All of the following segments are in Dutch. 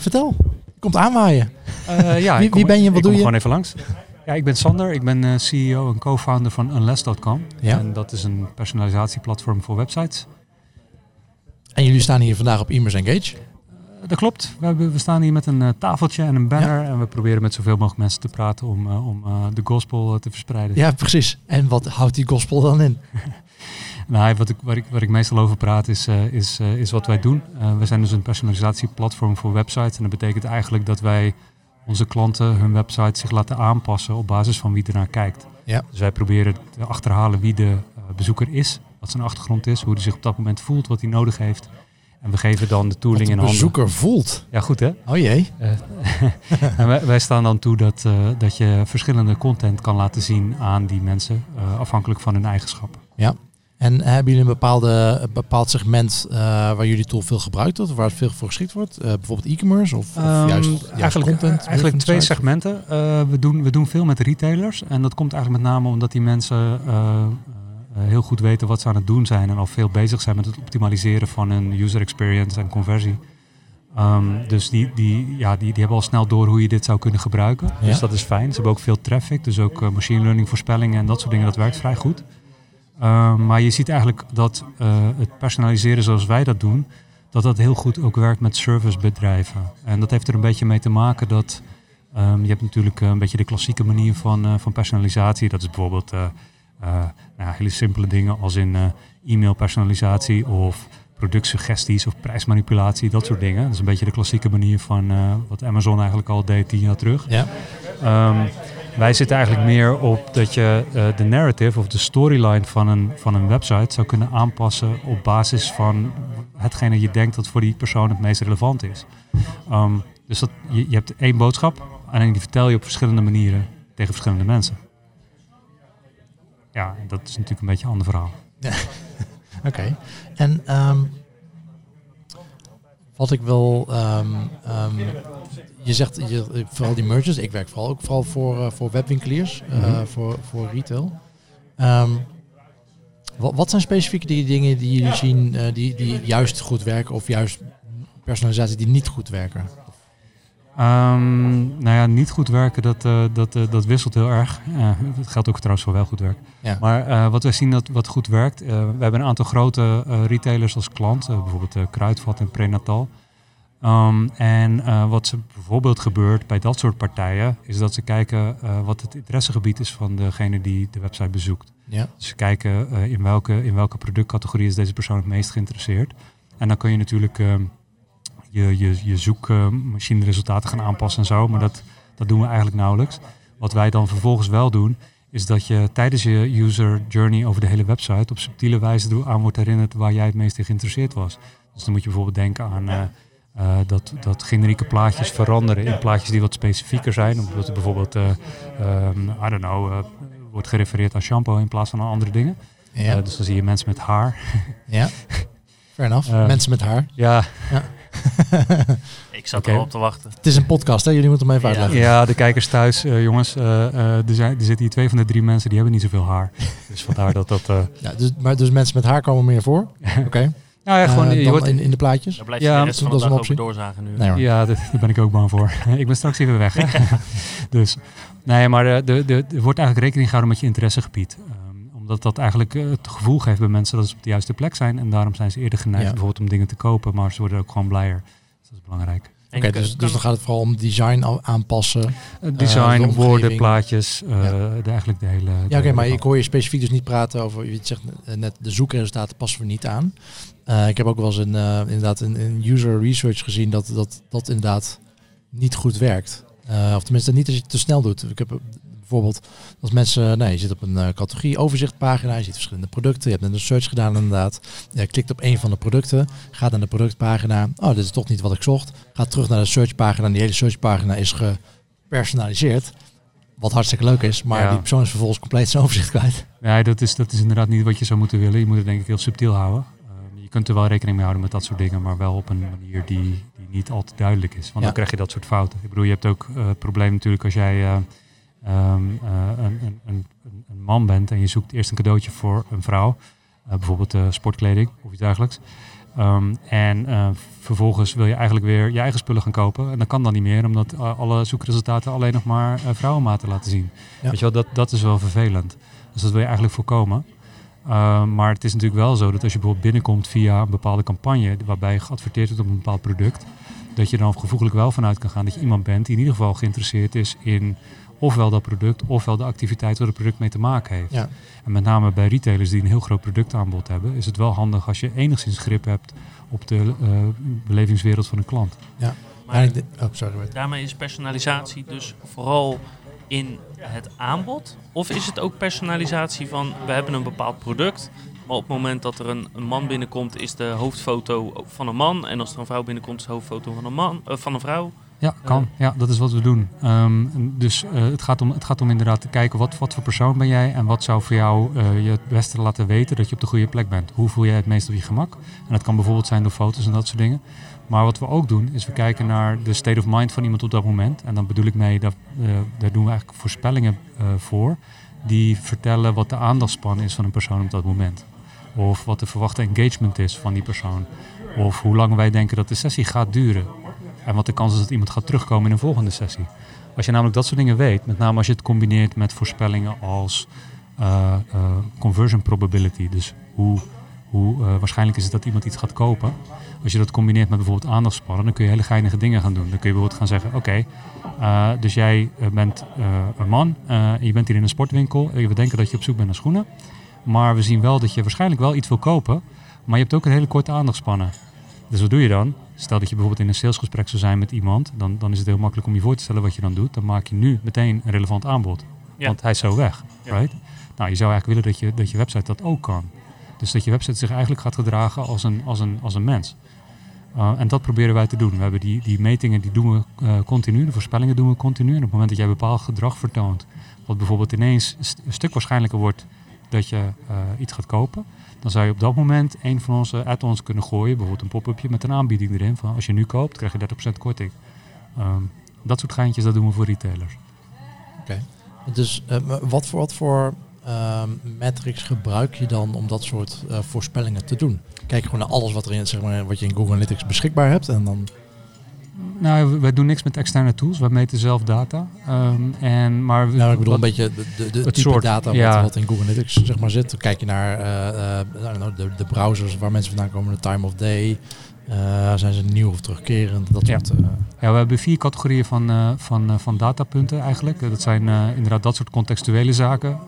Vertel. Komt aanwaaien. Uh, ja, wie, wie ben je? Wat doe je? gewoon even langs. Ja, ik ben Sander. Ik ben uh, CEO en co-founder van Unless.com. Ja. En dat is een personalisatieplatform voor websites. En jullie staan hier vandaag op Immers Engage? Uh, dat klopt. We, hebben, we, staan hier met een uh, tafeltje en een banner. En we proberen met zoveel mogelijk mensen te praten om, om de gospel te verspreiden. Ja, precies. En wat houdt die gospel dan in? nou, wat ik, waar, ik, waar ik meestal over praat is, is, is wat wij doen. we zijn dus een personalisatieplatform voor websites. En dat betekent eigenlijk dat wij onze klanten hun website zich laten aanpassen op basis van wie ernaar kijkt. Ja. Dus wij proberen te achterhalen wie de bezoeker is, wat zijn achtergrond is, hoe hij zich op dat moment voelt, wat hij nodig heeft. En we geven dan de tooling in handen. de bezoeker voelt. Ja, goed hè? Oh jee. Uh, en wij, wij, staan dan toe dat, uh, dat je verschillende content kan laten zien aan die mensen, uh, afhankelijk van hun eigenschappen. Ja. En hebben jullie een, bepaalde, een bepaald segment waar jullie tool veel gebruikt wordt, waar het veel voor geschikt wordt? bijvoorbeeld e-commerce of, of um, juist, juist, eigenlijk, content? Eigenlijk twee segmenten. we, doen, we doen veel met retailers en dat komt eigenlijk met name omdat die mensen eh, heel goed weten wat ze aan het doen zijn en al veel bezig zijn met het optimaliseren van hun user experience en conversie. Um, dus die, die, ja, die, die hebben al snel door hoe je dit zou kunnen gebruiken. Dus dat is fijn. Ze hebben ook veel traffic, dus ook machine learning voorspellingen en dat soort dingen, dat werkt vrij goed. Um, maar je ziet eigenlijk dat uh, het personaliseren zoals wij dat doen, dat dat heel goed ook werkt met servicebedrijven. En dat heeft er een beetje mee te maken dat um, je hebt natuurlijk een beetje de klassieke manier van, van personalisatie. Dat is bijvoorbeeld uh, nou, hele simpele dingen als in uh, e-mailpersonalisatie of productsuggesties of prijsmanipulatie, dat soort dingen. Dat is een beetje de klassieke manier van uh, wat Amazon eigenlijk al deed tien jaar terug. Ja. Um, wij zitten eigenlijk meer op dat je de narrative of de storyline van een, van een website zou kunnen aanpassen op basis van hetgene je denkt dat voor die persoon het meest relevant is. Um, dus dat, je, je hebt één boodschap en die vertel je op verschillende manieren tegen verschillende mensen ja, dat is natuurlijk een beetje een ander verhaal. Oké. En um, wat ik wil, um, je zegt je, vooral die mergers. Ik werk vooral ook vooral voor, uh, voor webwinkeliers, mm -hmm. uh, voor, voor retail. Wat, wat, zijn specifieke die dingen die jullie zien uh, die, die juist goed werken of juist personalisatie die niet goed werken? Um, nou ja, niet goed werken, dat, uh, dat, uh, dat wisselt heel erg. Uh, dat geldt ook trouwens voor wel goed werk. Ja. Maar wat wij zien dat wat goed werkt, we hebben een aantal grote retailers als klant, bijvoorbeeld Kruidvat en Prenatal. Um, en wat ze bijvoorbeeld gebeurt bij dat soort partijen, is dat ze kijken wat het interessegebied is van degene die de website bezoekt. Ja. Dus ze kijken in, welke, in welke productcategorie is deze persoon het meest geïnteresseerd. En dan kun je natuurlijk ehm, je, je, je zoekmachine resultaten gaan aanpassen en zo. Maar dat, dat doen we eigenlijk nauwelijks. Wat wij dan vervolgens wel doen, is dat je tijdens je user journey over de hele website op subtiele wijze aan wordt herinnerd waar jij het meest in geïnteresseerd was. Dus dan moet je bijvoorbeeld denken aan uh, uh, dat, dat generieke plaatjes veranderen in plaatjes die wat specifieker zijn. Omdat er bijvoorbeeld, uh, um, I don't know, wordt gerefereerd aan shampoo in plaats van aan andere dingen. Ja. dus dan zie je mensen met haar. Ja, fair enough. mensen met haar. Ja. ja. ik zat okay. erop te wachten. Het is een podcast, hè? Jullie moeten hem even uitleggen. Ja, de kijkers thuis, uh, jongens. Uh, uh, er, zijn, er zitten hier twee van de drie mensen die hebben niet zoveel haar. Dus vandaar dat dat... ja, dus, maar dus mensen met haar komen meer voor? Oké. Okay. Nou ja, gewoon je hoort, in, in de plaatjes. Blijf je ja, de rest van de dag over doorzagen nu. Nee, ja, daar ben ik ook bang voor. ik ben straks even weg. dus, nee, maar er wordt eigenlijk rekening gehouden met je interessegebied omdat dat eigenlijk het gevoel geeft bij mensen dat ze op de juiste plek zijn. En daarom zijn ze eerder geneigd bijvoorbeeld om dingen te kopen, maar ze worden ook gewoon blijer. Dus dat is belangrijk. Oké, dus, dus dan gaat het vooral om design aanpassen. Design, uh, woorden, plaatjes, uh, de, eigenlijk de hele... Ja, oké, maar ik hoor je specifiek dus niet praten over, je zegt net, de zoekresultaten passen we niet aan. Ik heb ook wel eens een, inderdaad een, een, user research gezien dat dat, dat inderdaad niet goed werkt. of tenminste niet als je het te snel doet. Ik heb bijvoorbeeld als mensen, nee, je zit op een categorie overzichtpagina, je ziet verschillende producten, je hebt net een search gedaan inderdaad. Je klikt op een van de producten, gaat naar de productpagina. Oh, dit is toch niet wat ik zocht. Gaat terug naar de searchpagina en die hele searchpagina is gepersonaliseerd. Wat hartstikke leuk is, maar die persoon is vervolgens compleet zijn overzicht kwijt. Ja, dat is, dat is inderdaad niet wat je zou moeten willen. Je moet het denk ik heel subtiel houden. Je kunt er wel rekening mee houden met dat soort dingen, maar wel op een manier die, die niet al te duidelijk is. Want dan krijg je dat soort fouten. Ik bedoel, je hebt ook uh, het probleem natuurlijk als jij uh, um, uh, een, een, een, man bent en je zoekt eerst een cadeautje voor een vrouw, bijvoorbeeld sportkleding of iets dergelijks. Ehm, en vervolgens wil je eigenlijk weer je eigen spullen gaan kopen. En dat kan dan niet meer, omdat alle zoekresultaten alleen nog maar vrouwenmaten laten zien. Weet je wel, dat, dat is wel vervelend. Dus dat wil je eigenlijk voorkomen. Ehm, maar het is natuurlijk wel zo dat als je bijvoorbeeld binnenkomt via een bepaalde campagne, waarbij je geadverteerd wordt op een bepaald product, dat je dan gevoeglijk wel vanuit kan gaan dat je iemand bent die in ieder geval geïnteresseerd is in ofwel dat product, ofwel de activiteit waar het product mee te maken heeft. Ja. En met name bij retailers die een heel groot productaanbod hebben, is het wel handig als je enigszins grip hebt op de uh, belevingswereld van een klant. Ja. Maar oh, sorry, daarmee is personalisatie dus vooral in het aanbod? Of is het ook personalisatie van we hebben een bepaald product, maar op het moment dat er een, man binnenkomt, is de hoofdfoto van een man. En als er een vrouw binnenkomt, is de hoofdfoto van een, man, uh, van een vrouw. Ja, kan. ja, dat is wat we doen. Um, dus uh, het, gaat om, het gaat om inderdaad te kijken wat, wat voor persoon ben jij en wat zou voor jou uh, je het beste laten weten dat je op de goede plek bent. Hoe voel jij het meest op je gemak? En dat kan bijvoorbeeld zijn door foto's en dat soort dingen. Maar wat we ook doen, is we kijken naar de state of mind van iemand op dat moment. En dan bedoel ik mee, dat, uh, daar doen we eigenlijk voorspellingen voor. Die vertellen wat de aandachtspan is van een persoon op dat moment. Of wat de verwachte engagement is van die persoon. Of hoe lang wij denken dat de sessie gaat duren. En wat de kans is dat iemand gaat terugkomen in een volgende sessie. Als je namelijk dat soort dingen weet, met name als je het combineert met voorspellingen als uh, conversion probability. Dus hoe, hoe uh, waarschijnlijk is het dat iemand iets gaat kopen. Als je dat combineert met bijvoorbeeld aandachtspannen, dan kun je hele geinige dingen gaan doen. Dan kun je bijvoorbeeld gaan zeggen, oké, okay, dus jij bent een man, je bent hier in een sportwinkel. we denken dat je op zoek bent naar schoenen. Maar we zien wel dat je waarschijnlijk wel iets wil kopen, maar je hebt ook een hele korte aandachtspannen. Dus wat doe je dan? Stel dat je bijvoorbeeld in een salesgesprek zou zijn met iemand, dan, dan is het heel makkelijk om je voor te stellen wat je dan doet. Dan maak je nu meteen een relevant aanbod. Want hij is zo weg. Right? Nou, je zou eigenlijk willen dat je, dat je website dat ook kan. Dus dat je website zich eigenlijk gaat gedragen als een, als een, als een mens. Uh, en dat proberen wij te doen. We hebben die, die metingen die doen we uh, continu, de voorspellingen doen we continu. En op het moment dat jij bepaald gedrag vertoont, wat bijvoorbeeld ineens een stuk waarschijnlijker wordt dat je uh, iets gaat kopen, dan zou je op dat moment een van onze add-ons kunnen gooien, bijvoorbeeld een pop-upje met een aanbieding erin van als je nu koopt, krijg je 30% korting. Um, dat soort geintjes, dat doen we voor retailers. Oké. Dus wat voor, wat voor metrics gebruik je dan om dat soort uh, voorspellingen te doen? Kijk gewoon naar alles wat, er in, zeg maar, wat je in Google Analytics beschikbaar hebt en dan nou, wij doen niks met externe tools. Wij meten zelf data. Um, en, maar nou, ik bedoel een beetje de, de, de type soort, data wat, wat, in Google Analytics zeg maar, zit. Dan kijk je naar uh, uh, de, de browsers waar mensen vandaan komen, de time of day. Uh, zijn ze nieuw of terugkerend? Dat ja. Soort, ja, we hebben vier categorieën van, uh, van, van datapunten eigenlijk. Dat zijn inderdaad dat soort contextuele zaken.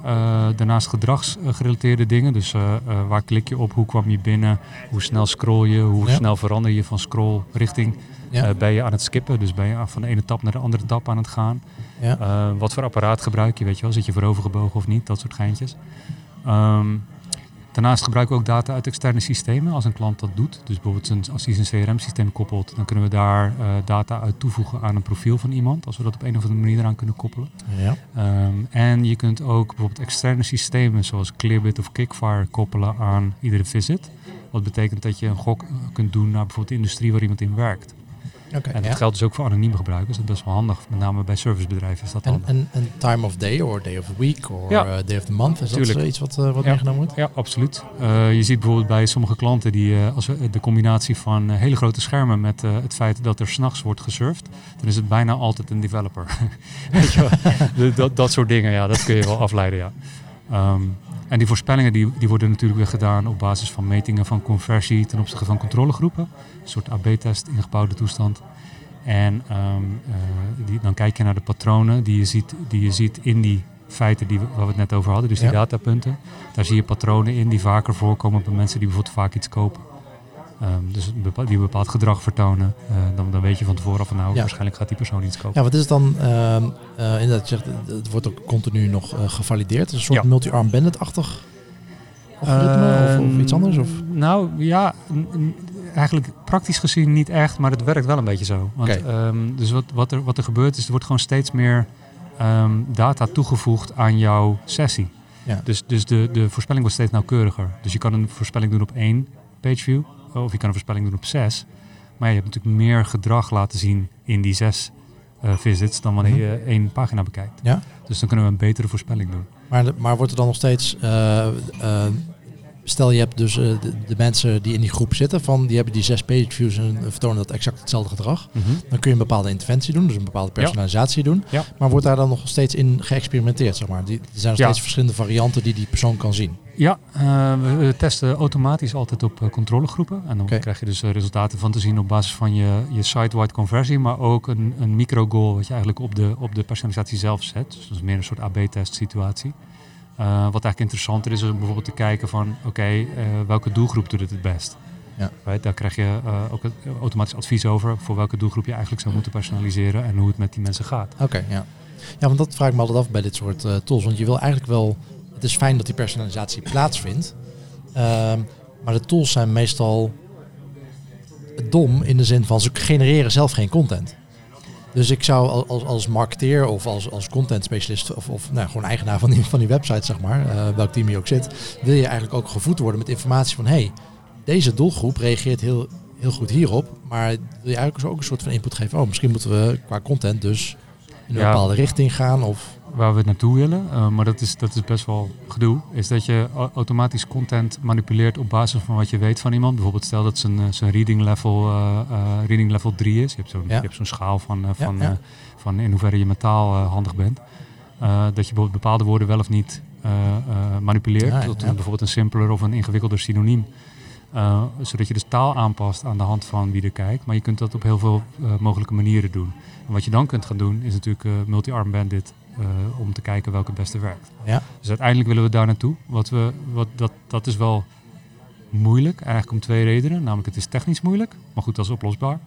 daarnaast gedragsgerelateerde dingen. Dus waar klik je op, hoe kwam je binnen, hoe snel scroll je, hoe snel verander je van scroll richting ja. Ben je aan het skippen, dus ben je van de ene tap naar de andere tap aan het gaan. Ja. Wat voor apparaat gebruik je, weet je wel? Zit je voorovergebogen of niet? Dat soort geintjes. Um, daarnaast gebruiken we ook data uit externe systemen als een klant dat doet. Dus bijvoorbeeld als hij zijn CRM-systeem koppelt, dan kunnen we daar uh, data uit toevoegen aan een profiel van iemand. Als we dat op een of andere manier eraan kunnen koppelen. Ja. Um, en je kunt ook bijvoorbeeld externe systemen zoals Clearbit of Kickfire koppelen aan iedere visit. Wat betekent dat je een gok kunt doen naar bijvoorbeeld de industrie waar iemand in werkt. Okay, en dat geldt dus ook voor anonieme gebruikers. Dat is best wel handig, met name bij servicebedrijven is dat en, en, en, time of day, of day of the week, of ja. uh, day of the month, is Tuurlijk. dat iets wat, uh, wat ja. meegenomen wordt? Ja, absoluut. Uh, je ziet bijvoorbeeld bij sommige klanten die, als we de combinatie van hele grote schermen met het feit dat er s'nachts wordt gesurfd, dan is het bijna altijd een developer. Weet je wel? dat, dat soort dingen, ja, dat kun je wel afleiden, ja. Um, en die voorspellingen die, die worden natuurlijk weer gedaan op basis van metingen van conversie ten opzichte van controlegroepen. Een soort AB-test ingebouwde toestand. En um, uh, die, dan kijk je naar de patronen die je ziet, die je ziet in die feiten die we, waar we het net over hadden, dus die datapunten. Daar zie je patronen in die vaker voorkomen bij mensen die bijvoorbeeld vaak iets kopen. Um, dus die een bepaald gedrag vertonen, uh, dan, dan weet je van tevoren van nou, ja. waarschijnlijk gaat die persoon iets kopen. Ja, wat is het dan, uh, uh, inderdaad, je zegt, het wordt ook continu nog gevalideerd. Een soort ja. multi-arm bandit-achtig algoritme of, of, iets anders? Of? Nou ja, eigenlijk praktisch gezien niet echt, maar het werkt wel een beetje zo. Want, okay. um, dus wat, wat, er, wat er gebeurt is, er wordt gewoon steeds meer um, data toegevoegd aan jouw sessie. Ja. Dus, dus de, de voorspelling wordt steeds nauwkeuriger. Dus je kan een voorspelling doen op één pageview, of je kan een voorspelling doen op zes. Maar je hebt natuurlijk meer gedrag laten zien in die zes uh, visits dan wanneer mhm. je één pagina bekijkt. Ja? Dus dan kunnen we een betere voorspelling doen. Maar, maar wordt er dan nog steeds uh, uh, stel je hebt dus de, de, mensen die in die groep zitten, van, die hebben die zes page views en vertonen dat exact hetzelfde gedrag. Mhm. Dan kun je een bepaalde interventie doen, dus een bepaalde personalisatie doen. Maar wordt daar dan nog steeds in geëxperimenteerd, zeg maar? Die, er zijn nog steeds verschillende varianten die die persoon kan zien. Ja, we testen automatisch altijd op controlegroepen. En dan krijg je dus resultaten van te zien op basis van je, je site-wide conversie, maar ook een, een micro-goal wat je eigenlijk op de, op de personalisatie zelf zet. Dus dat is meer een soort AB-test situatie. Uh, wat eigenlijk interessanter is, om bijvoorbeeld te kijken van oké, welke doelgroep doet het het best. Ja. Right? Daar krijg je ook automatisch advies over voor welke doelgroep je eigenlijk zou moeten personaliseren en hoe het met die mensen gaat. Oké, ja. Ja, want dat vraag ik me altijd af bij dit soort tools. Want je wil eigenlijk wel, het is fijn dat die personalisatie plaatsvindt. Ehm, maar de tools zijn meestal dom in de zin van ze genereren zelf geen content. Dus ik zou als, als marketeer of als, als content specialist of, of nou, gewoon eigenaar van die, van die website, zeg maar, uh, welk team je ook zit, wil je eigenlijk ook gevoed worden met informatie van hey, deze doelgroep reageert heel, heel goed hierop, maar wil je eigenlijk ook een soort van input geven. Oh, misschien moeten we qua content dus in een bepaalde richting gaan of waar we naartoe willen, uh, maar dat is, dat is best wel gedoe, is dat je automatisch content manipuleert op basis van wat je weet van iemand. Bijvoorbeeld stel dat zijn, eh, zijn reading, level, uh, reading level 3 is. Je hebt zo'n ja. zo'n schaal van, van, ja, van in hoeverre je metaal handig bent. dat je bijvoorbeeld bepaalde woorden wel of niet manipuleert, tot bijvoorbeeld een simpeler of een ingewikkelder synoniem. zodat je dus taal aanpast aan de hand van wie er kijkt. Maar je kunt dat op heel veel mogelijke manieren doen. En wat je dan kunt gaan doen is natuurlijk multi-arm bandit uh, om te kijken welke het beste werkt. Ja. Dus uiteindelijk willen we daar naartoe. Wat we, wat, dat, dat is wel moeilijk, eigenlijk om twee redenen. Namelijk het is technisch moeilijk, maar goed, dat is oplosbaar.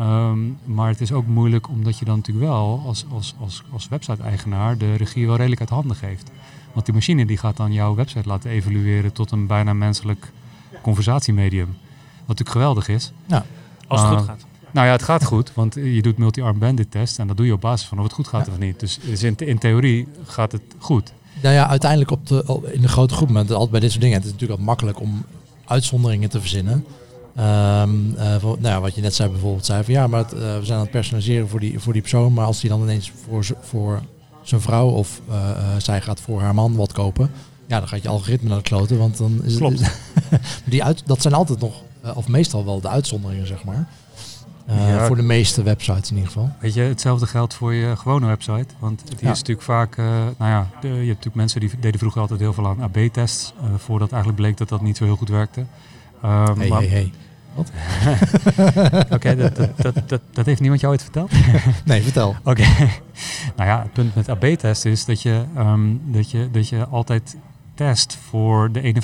Um, maar het is ook moeilijk omdat je dan natuurlijk wel als, als, als, als website-eigenaar de regie wel redelijk uit handen geeft. Want die machine die gaat dan jouw website laten evalueren tot een bijna menselijk conversatiemedium. Wat natuurlijk geweldig is. Ja, als het goed eh, gaat. Nou ja, het gaat goed, want je doet multi-arm bandit test en dat doe je op basis van of het goed gaat of niet. Dus, dus in, in, theorie gaat het goed. Nou ja, uiteindelijk op de, in de grote groep, maar altijd bij dit soort dingen, het is natuurlijk al makkelijk om uitzonderingen te verzinnen. Um, nou ja, wat je net zei bijvoorbeeld, zei van ja, maar het, uh, we zijn aan het personaliseren voor die, voor die persoon, maar als die dan ineens voor, voor zijn vrouw of uh, zij gaat voor haar man wat kopen, ja, dan gaat je algoritme naar de kloten, want dan is Klopt. het... die uit, dat zijn altijd nog, of meestal wel de uitzonderingen, zeg maar. Uh, Voor de meeste websites in ieder geval. Weet je, hetzelfde geldt voor je gewone website. Want die is natuurlijk vaak, uh, nou ja, de, je hebt natuurlijk mensen die deden vroeger altijd heel veel aan AB-tests. Uh, voordat eigenlijk bleek dat dat niet zo heel goed werkte. Um, hey, hey, hey. Wat? Oké, okay, dat, dat, dat, dat, heeft niemand jou ooit verteld? nee, vertel. Oké. nou ja, het punt met AB-test is dat je, um, dat, je, dat je altijd test voor de 51%.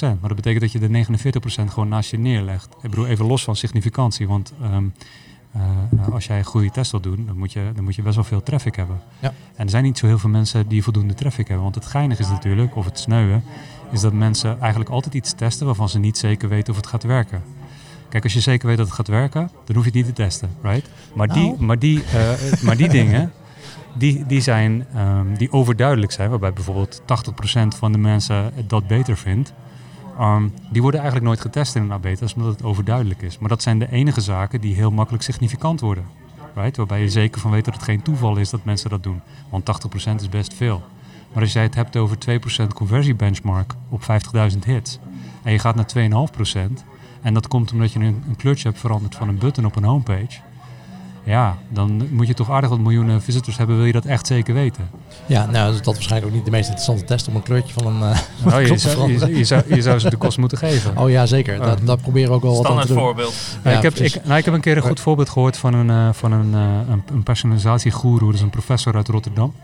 Maar dat betekent dat je de 49% gewoon naast je neerlegt. Ik bedoel, even los van significantie. Want ehm, eh, als jij een goede test wilt doen, dan moet, je, dan moet je best wel veel traffic hebben. Ja. En er zijn niet zo heel veel mensen die voldoende traffic hebben. Want het geinige is natuurlijk, of het sneuwen, is dat mensen eigenlijk altijd iets testen waarvan ze niet zeker weten of het gaat werken. Kijk, als je zeker weet dat het gaat werken, dan hoef je het niet te testen, right? Maar die, nou. maar die, uh, maar die dingen, die, die, zijn, um, die overduidelijk zijn, waarbij bijvoorbeeld 80% van de mensen dat beter vindt. Um, die worden eigenlijk nooit getest in een AB-test, omdat het overduidelijk is. Maar dat zijn de enige zaken die heel makkelijk significant worden. Right? Waarbij je zeker van weet dat het geen toeval is dat mensen dat doen. Want 80% is best veel. Maar als jij het hebt over 2% conversiebenchmark op 50.000 hits... en je gaat naar 2,5%... en dat komt omdat je een, een kleurtje hebt veranderd van een button op een homepage ja, dan moet je toch aardig wat miljoenen visitors hebben, wil je dat echt zeker weten. Ja, nou, dat is waarschijnlijk ook niet de meest interessante test om een kleurtje van een. Uh, oh, je, zou, je, zou, je, zou, ze de kost moeten geven. Oh ja, zeker. Dat, dat proberen we ook wel Standaard wat aan te voorbeeld. Ja, ik, heb, ik, nou, ik heb een keer een goed voorbeeld gehoord van een, uh, van een, uh, een, een personalisatiegoeroe, dat is een professor uit Rotterdam.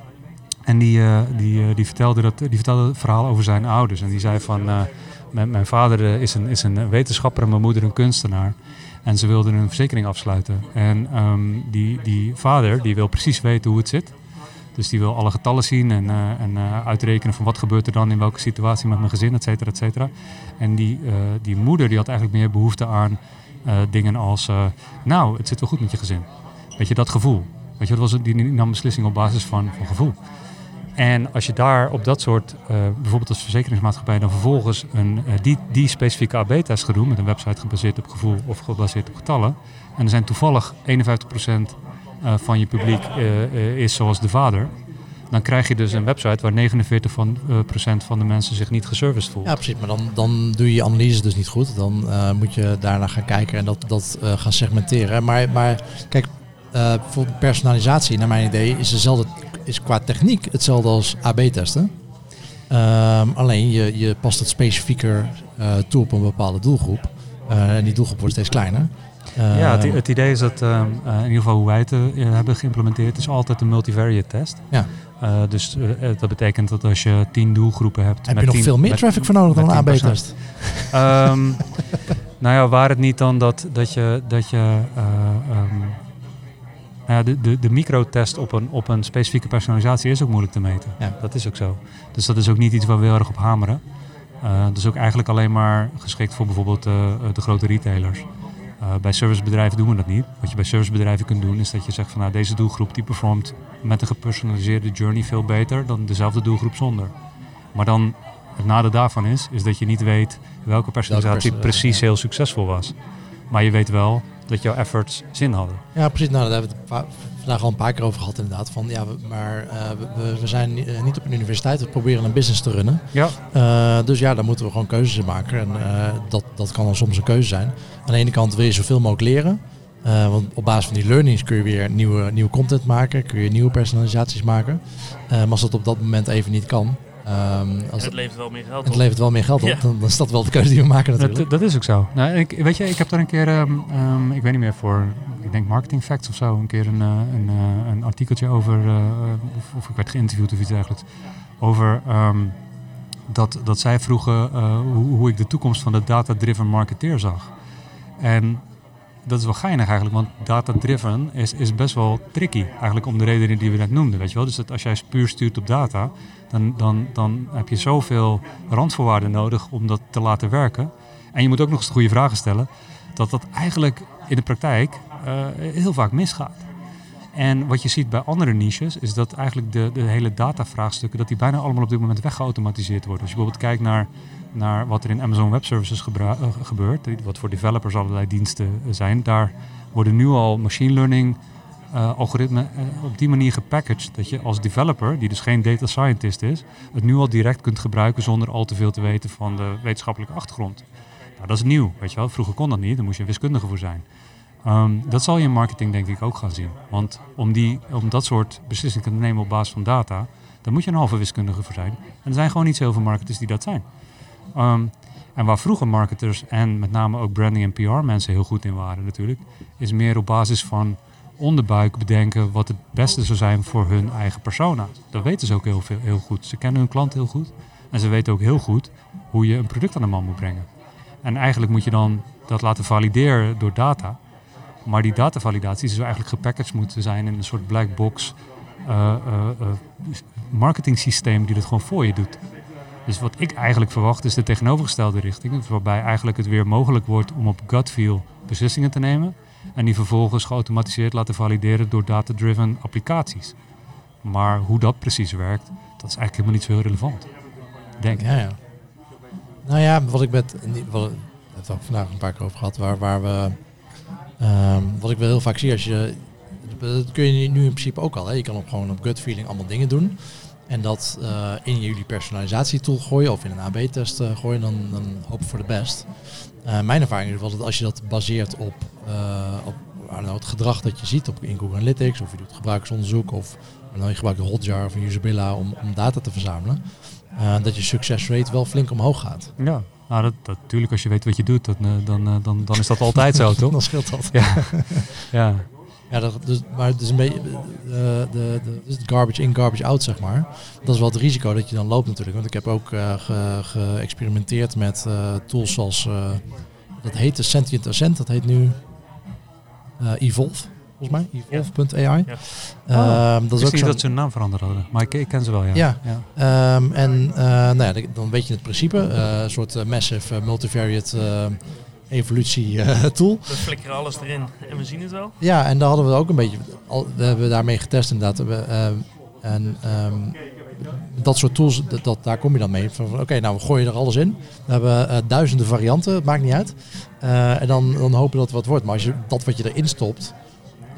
En die, uh, die, die, vertelde dat, die vertelde het verhaal over zijn ouders. En die zei van, mijn, mijn vader is, een, is een wetenschapper en mijn moeder een kunstenaar. En ze wilden een verzekering afsluiten. En um, die, die vader die wil precies weten hoe het zit. Dus die wil alle getallen zien en, uh, en uh, uitrekenen van wat gebeurt er dan in welke situatie met mijn gezin, et cetera, et cetera. En die, uh, die moeder die had eigenlijk meer behoefte aan dingen als, nou, het zit wel goed met je gezin. Weet je, dat gevoel. Weet je, dat was, die nam beslissing op basis van, van gevoel. En als je daar op dat soort, uh, bijvoorbeeld als verzekeringsmaatschappij, dan vervolgens een, uh, die, die specifieke AB-test gaat doen met een website gebaseerd op gevoel of gebaseerd op getallen. En er zijn toevallig 51% uh, eh, van je publiek is zoals de vader. dan krijg je dus een website waar 49% van, procent van de mensen zich niet geserviced voelt. Ja, precies. Maar dan, dan doe je je analyse dus niet goed. Dan moet je daarna gaan kijken en dat, dat gaan segmenteren. Maar, maar kijk, voor personalisatie, naar mijn idee, is, dezelfde, is qua techniek hetzelfde als AB-testen. Um, alleen je, je past het specifieker toe op een bepaalde doelgroep. en die doelgroep wordt steeds kleiner. ja, het, het, idee is dat, uh, in ieder geval hoe wij het hebben geïmplementeerd, is altijd een multivariate test. Ja. Dus dat betekent dat als je tien doelgroepen hebt. Heb je nog veel meer traffic voor nodig dan een AB-test? um, nou ja, waar het niet dan dat, dat je, dat je um, nou ja, de, de, de microtest op een, op een specifieke personalisatie is ook moeilijk te meten. Ja. Dat is ook zo. Dus dat is ook niet iets waar we heel erg op hameren. dat is ook eigenlijk alleen maar geschikt voor bijvoorbeeld de grote retailers. Uh, bij servicebedrijven doen we dat niet. Wat je bij servicebedrijven kunt doen is dat je zegt van nou, deze doelgroep die performt met een gepersonaliseerde journey veel beter dan dezelfde doelgroep zonder. Maar dan het nadeel daarvan is, is dat je niet weet welke personalisatie precies heel succesvol was. Maar je weet wel dat jouw efforts zin hadden. Ja, precies. Nou, daar hebben we het vandaag al een paar keer over gehad inderdaad. Van, ja, maar uh, we, we, zijn eh, niet op een universiteit, we proberen een business te runnen. Ja. Uh, dus ja, daar moeten we gewoon keuzes in maken. En dat, dat kan dan soms een keuze zijn. Aan de ene kant wil je zoveel mogelijk leren. want op basis van die learnings kun je weer nieuwe, nieuwe content maken, kun je nieuwe personalisaties maken. maar als dat op dat moment even niet kan, Um, als het levert wel meer geld op. Het levert wel meer geld op. Dan, dan, is dat wel de keuze die we maken natuurlijk. Dat, dat is ook zo. Nou, ik, weet je, ik heb daar een keer, um, um, ik weet niet meer voor, ik denk Marketing Facts of zo, een keer een, uh, een, uh, een artikeltje over, uh, of, of, ik werd geïnterviewd of iets dergelijks, over dat, dat zij vroegen hoe, hoe ik de toekomst van de data-driven marketeer zag. En dat is wel geinig eigenlijk, want data-driven is, is best wel tricky. Eigenlijk om de redenen die we net noemden, weet je wel. Dus dat als jij puur stuurt op data, dan, dan, dan heb je zoveel randvoorwaarden nodig om dat te laten werken. En je moet ook nog eens de goede vragen stellen, dat dat eigenlijk in de praktijk uh, heel vaak misgaat. En wat je ziet bij andere niches is dat eigenlijk de, de hele datavraagstukken, dat die bijna allemaal op dit moment weggeautomatiseerd worden. Als je bijvoorbeeld kijkt naar, naar wat er in Amazon Web Services uh, gebeurt, wat voor developers allerlei diensten zijn, daar worden nu al machine learning uh, algoritme uh, op die manier gepackaged dat je als developer, die dus geen data scientist is, het nu al direct kunt gebruiken zonder al te veel te weten van de wetenschappelijke achtergrond. Nou, dat is nieuw, weet je wel. Vroeger kon dat niet, daar moest je wiskundige voor zijn. Um, dat zal je in marketing denk ik ook gaan zien. Want om, die, om dat soort beslissingen te nemen op basis van data, dan moet je een halve wiskundige voor zijn. En er zijn gewoon niet zoveel marketers die dat zijn. Um, en waar vroeger marketers en met name ook branding en PR mensen heel goed in waren natuurlijk, is meer op basis van onderbuik bedenken wat het beste zou zijn voor hun eigen persona. Dat weten ze ook heel, veel, heel goed. Ze kennen hun klant heel goed. En ze weten ook heel goed hoe je een product aan de man moet brengen. En eigenlijk moet je dan dat laten valideren door data. Maar die datavalidatie zou eigenlijk gepackaged moeten zijn in een soort black box uh, uh, uh, marketing systeem die dat gewoon voor je doet. Dus wat ik eigenlijk verwacht is de tegenovergestelde richting. Waarbij eigenlijk het weer mogelijk wordt om op gut feel beslissingen te nemen. En die vervolgens geautomatiseerd laten valideren door data-driven applicaties. Maar hoe dat precies werkt, dat is eigenlijk helemaal niet zo heel relevant. Denk ja, ja. Nou ja, wat ik met. Wat, het heb vandaag een paar keer over gehad, waar, waar we. Um, wat ik wel heel vaak zie als je. Dat kun je nu in principe ook al. Hè. Je kan op gewoon op gut feeling allemaal dingen doen. En dat uh, in jullie personalisatietool gooien of in een AB-test uh, gooien, dan, dan hoop voor de best. Uh, mijn ervaring is wel dat als je dat baseert op, op het gedrag dat je ziet op, in Google Analytics, of je doet gebruikersonderzoek, of nou, je gebruikt een Hotjar of een Usabilla om, om data te verzamelen, dat je succesrate wel flink omhoog gaat. Ja, nou, dat, dat, natuurlijk als je weet wat je doet, dat, dan, dan, dan is dat altijd zo, toch? dan scheelt dat. Ja. ja. Ja, dat, dus, maar het is een beetje uh, de, de, de, garbage in, garbage out, zeg maar. Dat is wel het risico dat je dan loopt natuurlijk. Want ik heb ook uh, geëxperimenteerd met uh, tools zoals, dat heette Sentient Ascent, dat heet nu Evolve, volgens mij, evolve.ai. Ja. Oh, um, dat is ook niet dat ze hun naam veranderd hadden, maar ik, ik ken ze wel, ja. Ja, ja. Um, en nou ja, dan weet je het principe, een soort massive multivariate evolutie uh, tool. We flikkeren alles erin en we zien het wel. Ja, en daar hadden we ook een beetje, we hebben daarmee getest inderdaad. We, uh, en um, dat soort tools, dat, dat, daar kom je dan mee. Oké, okay, nou we gooien er alles in. We hebben uh, duizenden varianten, het maakt niet uit. en dan, dan hopen dat het wat wordt. Maar als je dat wat je erin stopt,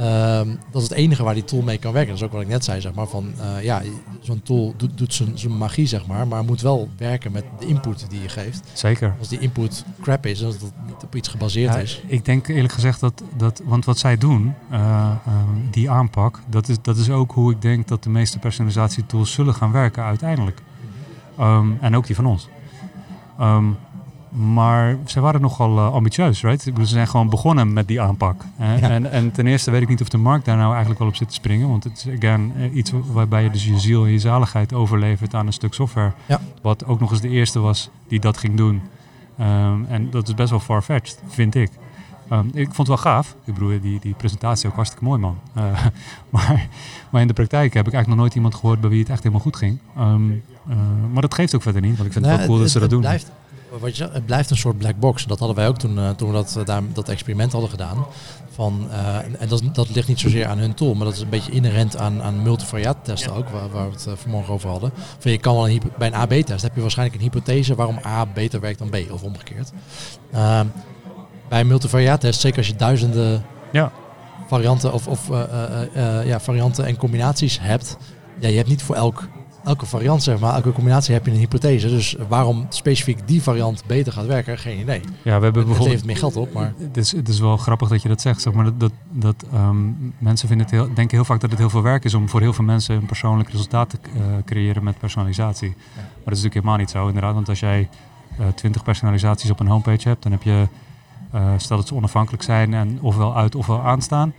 Ehm, dat is het enige waar die tool mee kan werken. Dat is ook wat ik net zei, zeg maar. Van, ja, zo'n tool doet, doet zijn magie, zeg maar. Maar moet wel werken met de input die je geeft. Zeker. Als die input crap is, als het niet op iets gebaseerd is. Ik denk eerlijk gezegd dat, dat want wat zij doen, die aanpak, dat is, dat is ook hoe ik denk dat de meeste personalisatietools zullen gaan werken uiteindelijk. Ehm, en ook die van ons. Ehm, maar ze waren nogal uh, ambitieus, right? Ze zijn gewoon begonnen met die aanpak. En, en, ten eerste weet ik niet of de markt daar nou eigenlijk wel op zit te springen. Want het is again, eh, iets waarbij je dus je ziel en je zaligheid overlevert aan een stuk software. Ja. Wat ook nog eens de eerste was die dat ging doen. Ehm, en dat is best wel far-fetched, vind ik. ik vond het wel gaaf. Ik bedoel, die, die presentatie ook hartstikke mooi, man. Uh, maar, maar in de praktijk heb ik eigenlijk nog nooit iemand gehoord bij wie het echt helemaal goed ging. Uh, maar dat geeft ook verder niet, want ik vind het wel cool dat ze dat doen. Blijft, wat je, het blijft een soort black box. Dat hadden wij ook toen, uh, toen we dat, daar, dat experiment hadden gedaan. Van, uh, en dat, dat ligt niet zozeer aan hun tool, maar dat is een beetje inherent aan, aan multivariate testen ook, waar, waar, we het vanmorgen over hadden. Van je kan wel een, bij een AB-test heb je waarschijnlijk een hypothese waarom A beter werkt dan B, of omgekeerd. Uh, bij een multivariate test, zeker als je duizenden ja. varianten of, of ja, varianten en combinaties hebt, ja, je hebt niet voor elk elke variant, zeg maar, elke combinatie heb je een hypothese. Dus waarom specifiek die variant beter gaat werken, geen idee. Ja, we hebben het, bijvoorbeeld. Het meer geld op, maar. Het is, het is wel grappig dat je dat zegt, zeg maar. Dat, dat, dat um, mensen vinden het heel, denken heel vaak dat het heel veel werk is om voor heel veel mensen een persoonlijk resultaat te uh, creëren met personalisatie. Ja. Maar dat is natuurlijk helemaal niet zo, inderdaad. Want als jij uh, twintig personalisaties op een homepage hebt, dan heb je. Uh, stel dat ze onafhankelijk zijn en ofwel uit ofwel aanstaan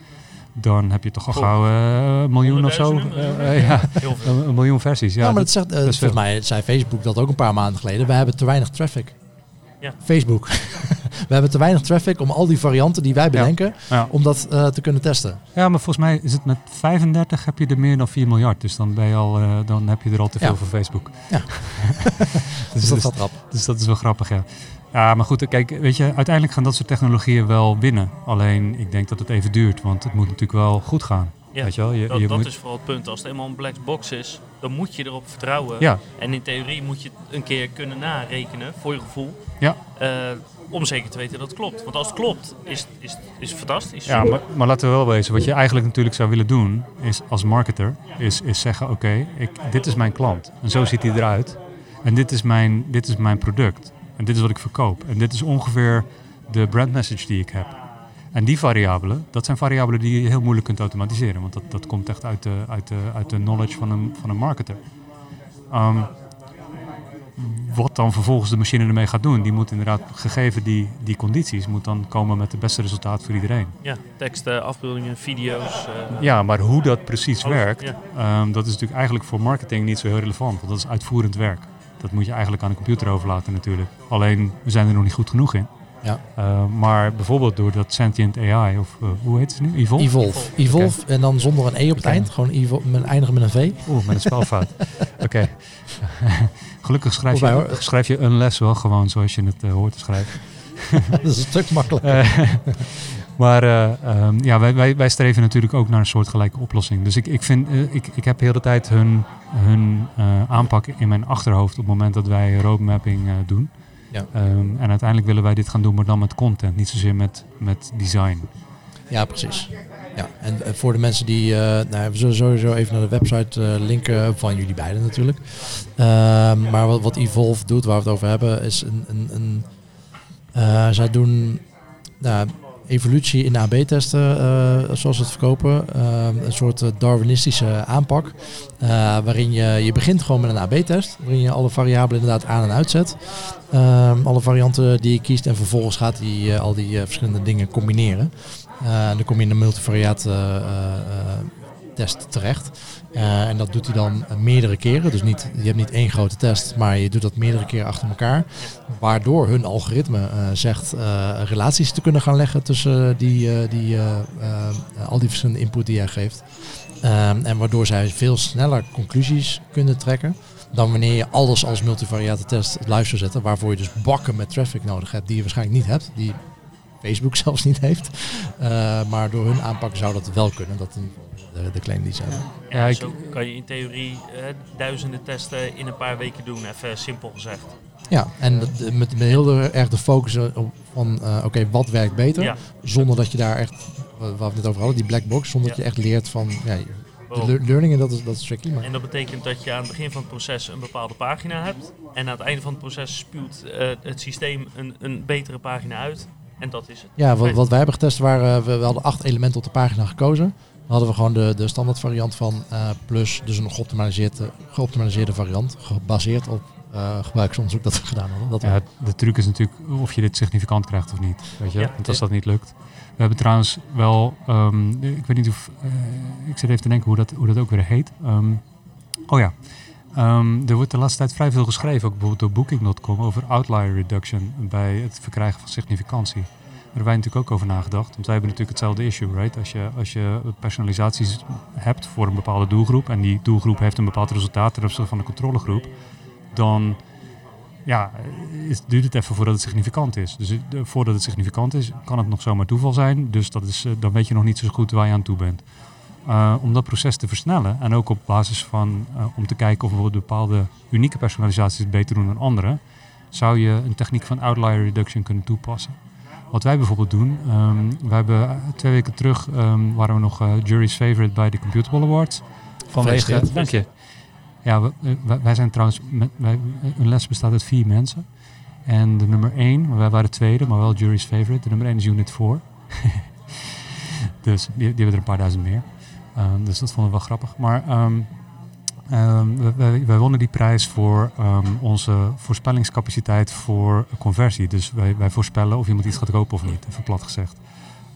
dan heb je toch al gauw uh, een miljoen of zo. Uh, ja, een, een, miljoen versies. Ja, ja maar dat zegt, uh, volgens mij zei Facebook dat ook een paar maanden geleden. We hebben te weinig traffic. Ja. Facebook. we hebben te weinig traffic om al die varianten die wij bedenken, ja. Ja. om dat uh, te kunnen testen. Ja, maar volgens mij is het met 35 heb je er meer dan 4 miljard. Dus dan, ben je al, uh, dan heb je er al te veel voor Facebook. Ja. dus, dat dus, dus dat is wel grappig, ja. Ja, maar goed, kijk, weet je, uiteindelijk gaan dat soort technologieën wel winnen. Alleen, ik denk dat het even duurt, want het moet natuurlijk wel goed gaan. Ja, weet je wel? Je, dat, je dat moet... is vooral het punt. Als het eenmaal een black box is, dan moet je erop vertrouwen. Ja. En in theorie moet je het een keer kunnen narekenen, voor je gevoel. Ja. Uh, om zeker te weten dat het klopt. Want als het klopt, is, is, is het fantastisch. Ja, maar, maar laten we wel wezen. Wat je eigenlijk natuurlijk zou willen doen, is als marketer, is, is zeggen, oké, okay, dit is mijn klant. En zo ziet hij eruit. En dit is mijn, dit is mijn product. En dit is wat ik verkoop. En dit is ongeveer de brand message die ik heb. En die variabelen, dat zijn variabelen die je heel moeilijk kunt automatiseren. Want dat, dat komt echt uit de, uit, de, uit de knowledge van een, van een marketer. Um, wat dan vervolgens de machine ermee gaat doen, die moet inderdaad, gegeven die, die condities, moet dan komen met het beste resultaat voor iedereen. Ja, teksten, afbeeldingen, video's. Uh... Ja, maar hoe dat precies Alles, werkt, ja. um, dat is natuurlijk eigenlijk voor marketing niet zo heel relevant. Want dat is uitvoerend werk. Dat moet je eigenlijk aan de computer overlaten natuurlijk. Alleen, we zijn er nog niet goed genoeg in. Ja. Uh, maar bijvoorbeeld door dat sentient AI, of uh, hoe heet het nu? Evolve? Evolve. Evolve okay. en dan zonder een E op het eind. Gewoon Evolve, met, eindigen met een V. Oeh, met een spelfout. Oké. Okay. Gelukkig schrijf je, schrijf je een les wel gewoon zoals je het uh, hoort te schrijven. dat is een stuk makkelijker. Maar uh, um, ja, wij, wij, wij streven natuurlijk ook naar een soortgelijke oplossing. Dus ik, ik, vind, uh, ik, ik heb de hele tijd hun, hun uh, aanpak in mijn achterhoofd op het moment dat wij roadmapping doen. Ja. Um, en uiteindelijk willen wij dit gaan doen, maar dan met content, niet zozeer met, met design. Ja, precies. Ja, en voor de mensen die, uh, nou, we zullen sowieso even naar de website uh, linken van jullie beiden natuurlijk. Uh, maar wat, wat Evolve doet, waar we het over hebben, is een, een, een zij doen nou, evolutie in AB-testen, zoals ze het verkopen. een soort Darwinistische aanpak, waarin je, je begint gewoon met een AB-test, waarin je alle variabelen inderdaad aan en uitzet. Um, alle varianten die je kiest en vervolgens gaat hij al die verschillende dingen combineren. Dan kom je in een multivariate uh, test terecht. en dat doet hij dan meerdere keren. Dus niet, je hebt niet één grote test, maar je doet dat meerdere keren achter elkaar. Waardoor hun algoritme zegt relaties te kunnen gaan leggen tussen die, die, al die verschillende input die jij geeft. en waardoor zij veel sneller conclusies kunnen trekken dan wanneer je alles als multivariate test luister zetten, waarvoor je dus bakken met traffic nodig hebt, die je waarschijnlijk niet hebt, die Facebook zelfs niet heeft. Uh, maar door hun aanpak zou dat wel kunnen, dat de, de claim die ze hebben. Ja, ja, zo kan je in theorie uh, duizenden testen in een paar weken doen, even simpel gezegd. Ja, en de, met, met heel erg de focus op van, uh, oké, okay, wat werkt beter, ja. zonder dat je daar echt waar we het net over hadden, die black box, zonder dat je echt leert van ja, de learning en dat is, dat is tricky. Maar. En dat betekent dat je aan het begin van het proces een bepaalde pagina hebt. En aan het einde van het proces spuwt uh, het systeem een, een betere pagina uit. En dat is het. Ja, wat, wat wij hebben getest waren, we, we hadden acht elementen op de pagina gekozen. Dan hadden we gewoon de, de standaard variant van uh, plus, dus een geoptimaliseerde, geoptimaliseerde variant, gebaseerd op uh, gebruiksonderzoek dat we gedaan hadden. Dat ja, de truc is natuurlijk of je dit significant krijgt of niet. Weet je? Ja, Want als dat niet lukt. We hebben trouwens wel, um, ik weet niet of, uh, ik zit even te denken hoe dat, hoe dat ook weer heet. Um, oh ja, um, er wordt de laatste tijd vrij veel geschreven, ook bijvoorbeeld door Booking.com, over outlier reduction bij het verkrijgen van significantie. Daar hebben wij natuurlijk ook over nagedacht. Want wij hebben natuurlijk hetzelfde issue, right? Als je, als je personalisaties hebt voor een bepaalde doelgroep en die doelgroep heeft een bepaald resultaat ten opzichte van de controlegroep, dan ja, duurt het even voordat het significant is. Dus voordat het significant is, kan het nog zomaar toeval zijn. Dus dat is, eh, dan weet je nog niet zo goed waar je aan toe bent. Uh, om dat proces te versnellen en ook op basis van uh, om te kijken of we bepaalde unieke personalisaties beter doen dan andere, zou je een techniek van outlier reduction kunnen toepassen. Wat wij bijvoorbeeld doen, um, we hebben twee weken terug um, waren we nog uh, jury's favorite bij de Computable Awards. Vanwege, dank je. Ja, wij, zijn trouwens, met, wij, een les bestaat uit vier mensen. En de nummer één, wij waren tweede, maar wel jury's favorite. De nummer één is Unit 4. dus die, die, hebben er een paar duizend meer. Um, dus dat vonden we wel grappig. Maar um, wij, wij, wonnen die prijs voor onze voorspellingscapaciteit voor conversie. Dus wij, wij voorspellen of iemand iets gaat kopen of niet, even plat gezegd.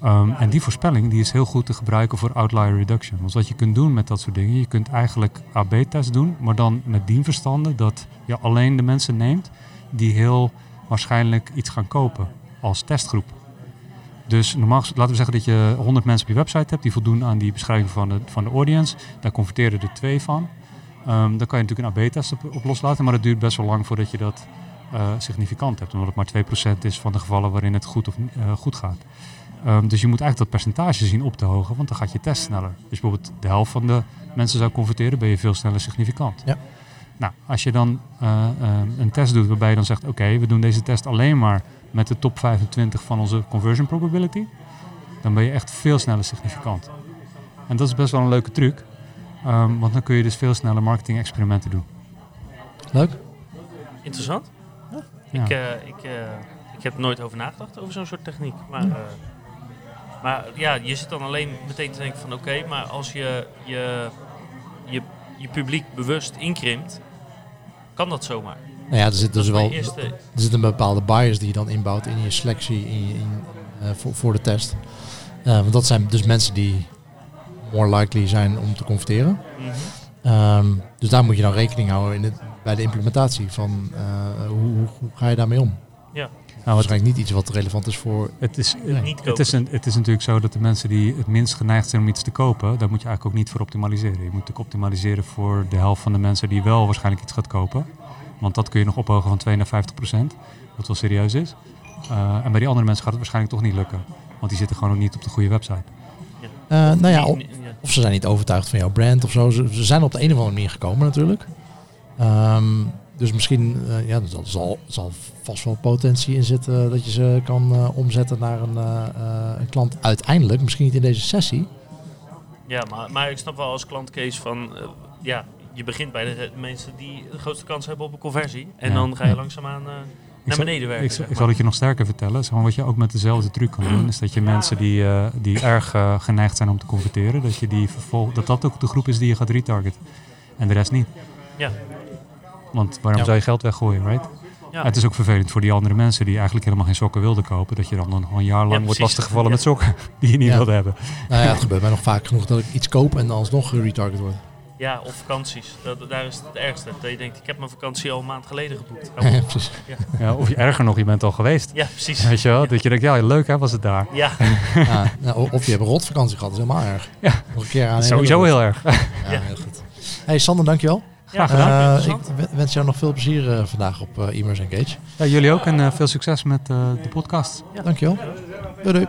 Um, en die voorspelling die is heel goed te gebruiken voor outlier reduction. Want wat je kunt doen met dat soort dingen, je kunt eigenlijk AB-test doen, maar dan met dien verstande dat je alleen de mensen neemt die heel waarschijnlijk iets gaan kopen als testgroep. Dus normaal, laten we zeggen dat je 100 mensen op je website hebt die voldoen aan die beschrijving van de, van de audience. Daar converteren er twee van. Um, dan kan je natuurlijk een AB-test op, op, loslaten, maar dat duurt best wel lang voordat je dat uh, significant hebt. Omdat het maar 2% is van de gevallen waarin het goed, of, uh, goed gaat. Um, dus je moet eigenlijk dat percentage zien op te hogen, want dan gaat je test sneller. Dus bijvoorbeeld de helft van de mensen zou converteren, ben je veel sneller significant. Ja. Nou, als je dan uh, uh, een test doet waarbij je dan zegt, oké, we doen deze test alleen maar met de top 25 van onze conversion probability, dan ben je echt veel sneller significant. En dat is best wel een leuke truc, um, want dan kun je dus veel sneller marketing experimenten doen. Leuk. Interessant. Ja. Ik, uh, ik, ik heb er nooit over nagedacht over zo'n soort techniek, maar... Maar ja, je zit dan alleen meteen te denken van oké, maar als je je, je je publiek bewust inkrimpt, kan dat zomaar. Nou ja, er zit dus wel eerste... er zit een bepaalde bias die je dan inbouwt in je selectie in, in uh, voor, voor de test. Uh, want dat zijn dus mensen die more likely zijn om te converteren. Mm -hmm. um, dus daar moet je dan rekening houden in het, bij de implementatie van uh, hoe, hoe, hoe, ga je daarmee om? Ja. Nou, waarschijnlijk niet iets wat relevant is voor. Het is, niet het, is een, het is natuurlijk zo dat de mensen die het minst geneigd zijn om iets te kopen, daar moet je eigenlijk ook niet voor optimaliseren. Je moet natuurlijk optimaliseren voor de helft van de mensen die wel waarschijnlijk iets gaat kopen. Want dat kun je nog ophogen van 2 naar 50 procent, wat wel serieus is. Uh, en bij die andere mensen gaat het waarschijnlijk toch niet lukken. Want die zitten gewoon nog niet op de goede website. Ja. Uh, nou ja, of, of, ze zijn niet overtuigd van jouw brand of zo. Ze, ze zijn op de een of andere manier gekomen natuurlijk. Um, dus misschien, uh, ja, er zal, zal vast wel potentie in zitten dat je ze kan uh, omzetten naar een, uh, een, klant uiteindelijk. Misschien niet in deze sessie. Ja, maar, maar ik snap wel als klantcase van, ja, je begint bij de mensen die de grootste kans hebben op een conversie. En ja, dan ga je ja. langzaamaan naar beneden werken. Ik, zeg ik, zal het je nog sterker vertellen. Zeg wat je ook met dezelfde truc kan doen, is dat je mensen die, die erg geneigd zijn om te converteren, dat je die vervolg, dat dat ook de groep is die je gaat retargeten. En de rest niet. Ja, want waarom zou je geld weggooien, right? Ja. Het is ook vervelend voor die andere mensen die eigenlijk helemaal geen sokken wilden kopen. Dat je dan nog een jaar lang ja, wordt lastiggevallen met sokken die je niet wilde hebben. Nou ja, het gebeurt mij nog vaak genoeg dat ik iets koop en dan alsnog retarget word. Ja, of vakanties. Dat, daar is het ergste. Dat je denkt, ik heb mijn vakantie al een maand geleden geboekt. Ja, precies. Ja. ja. of je erger nog, je bent al geweest. Ja, precies. Weet je wel? Dat je denkt, ja, leuk hè, was het daar. Ja. nou, of je hebt een rotvakantie gehad, dat is helemaal erg. Ja. Nog een keer aan. Sowieso heel erg. Ja, heel goed. Hey Sander, dankjewel. Graag gedaan. Uh, ik wens jou nog veel plezier uh, vandaag op uh, Immers Engage. Ja, jullie ook en veel succes met de podcast. Ja. Dankjewel. Doei doei.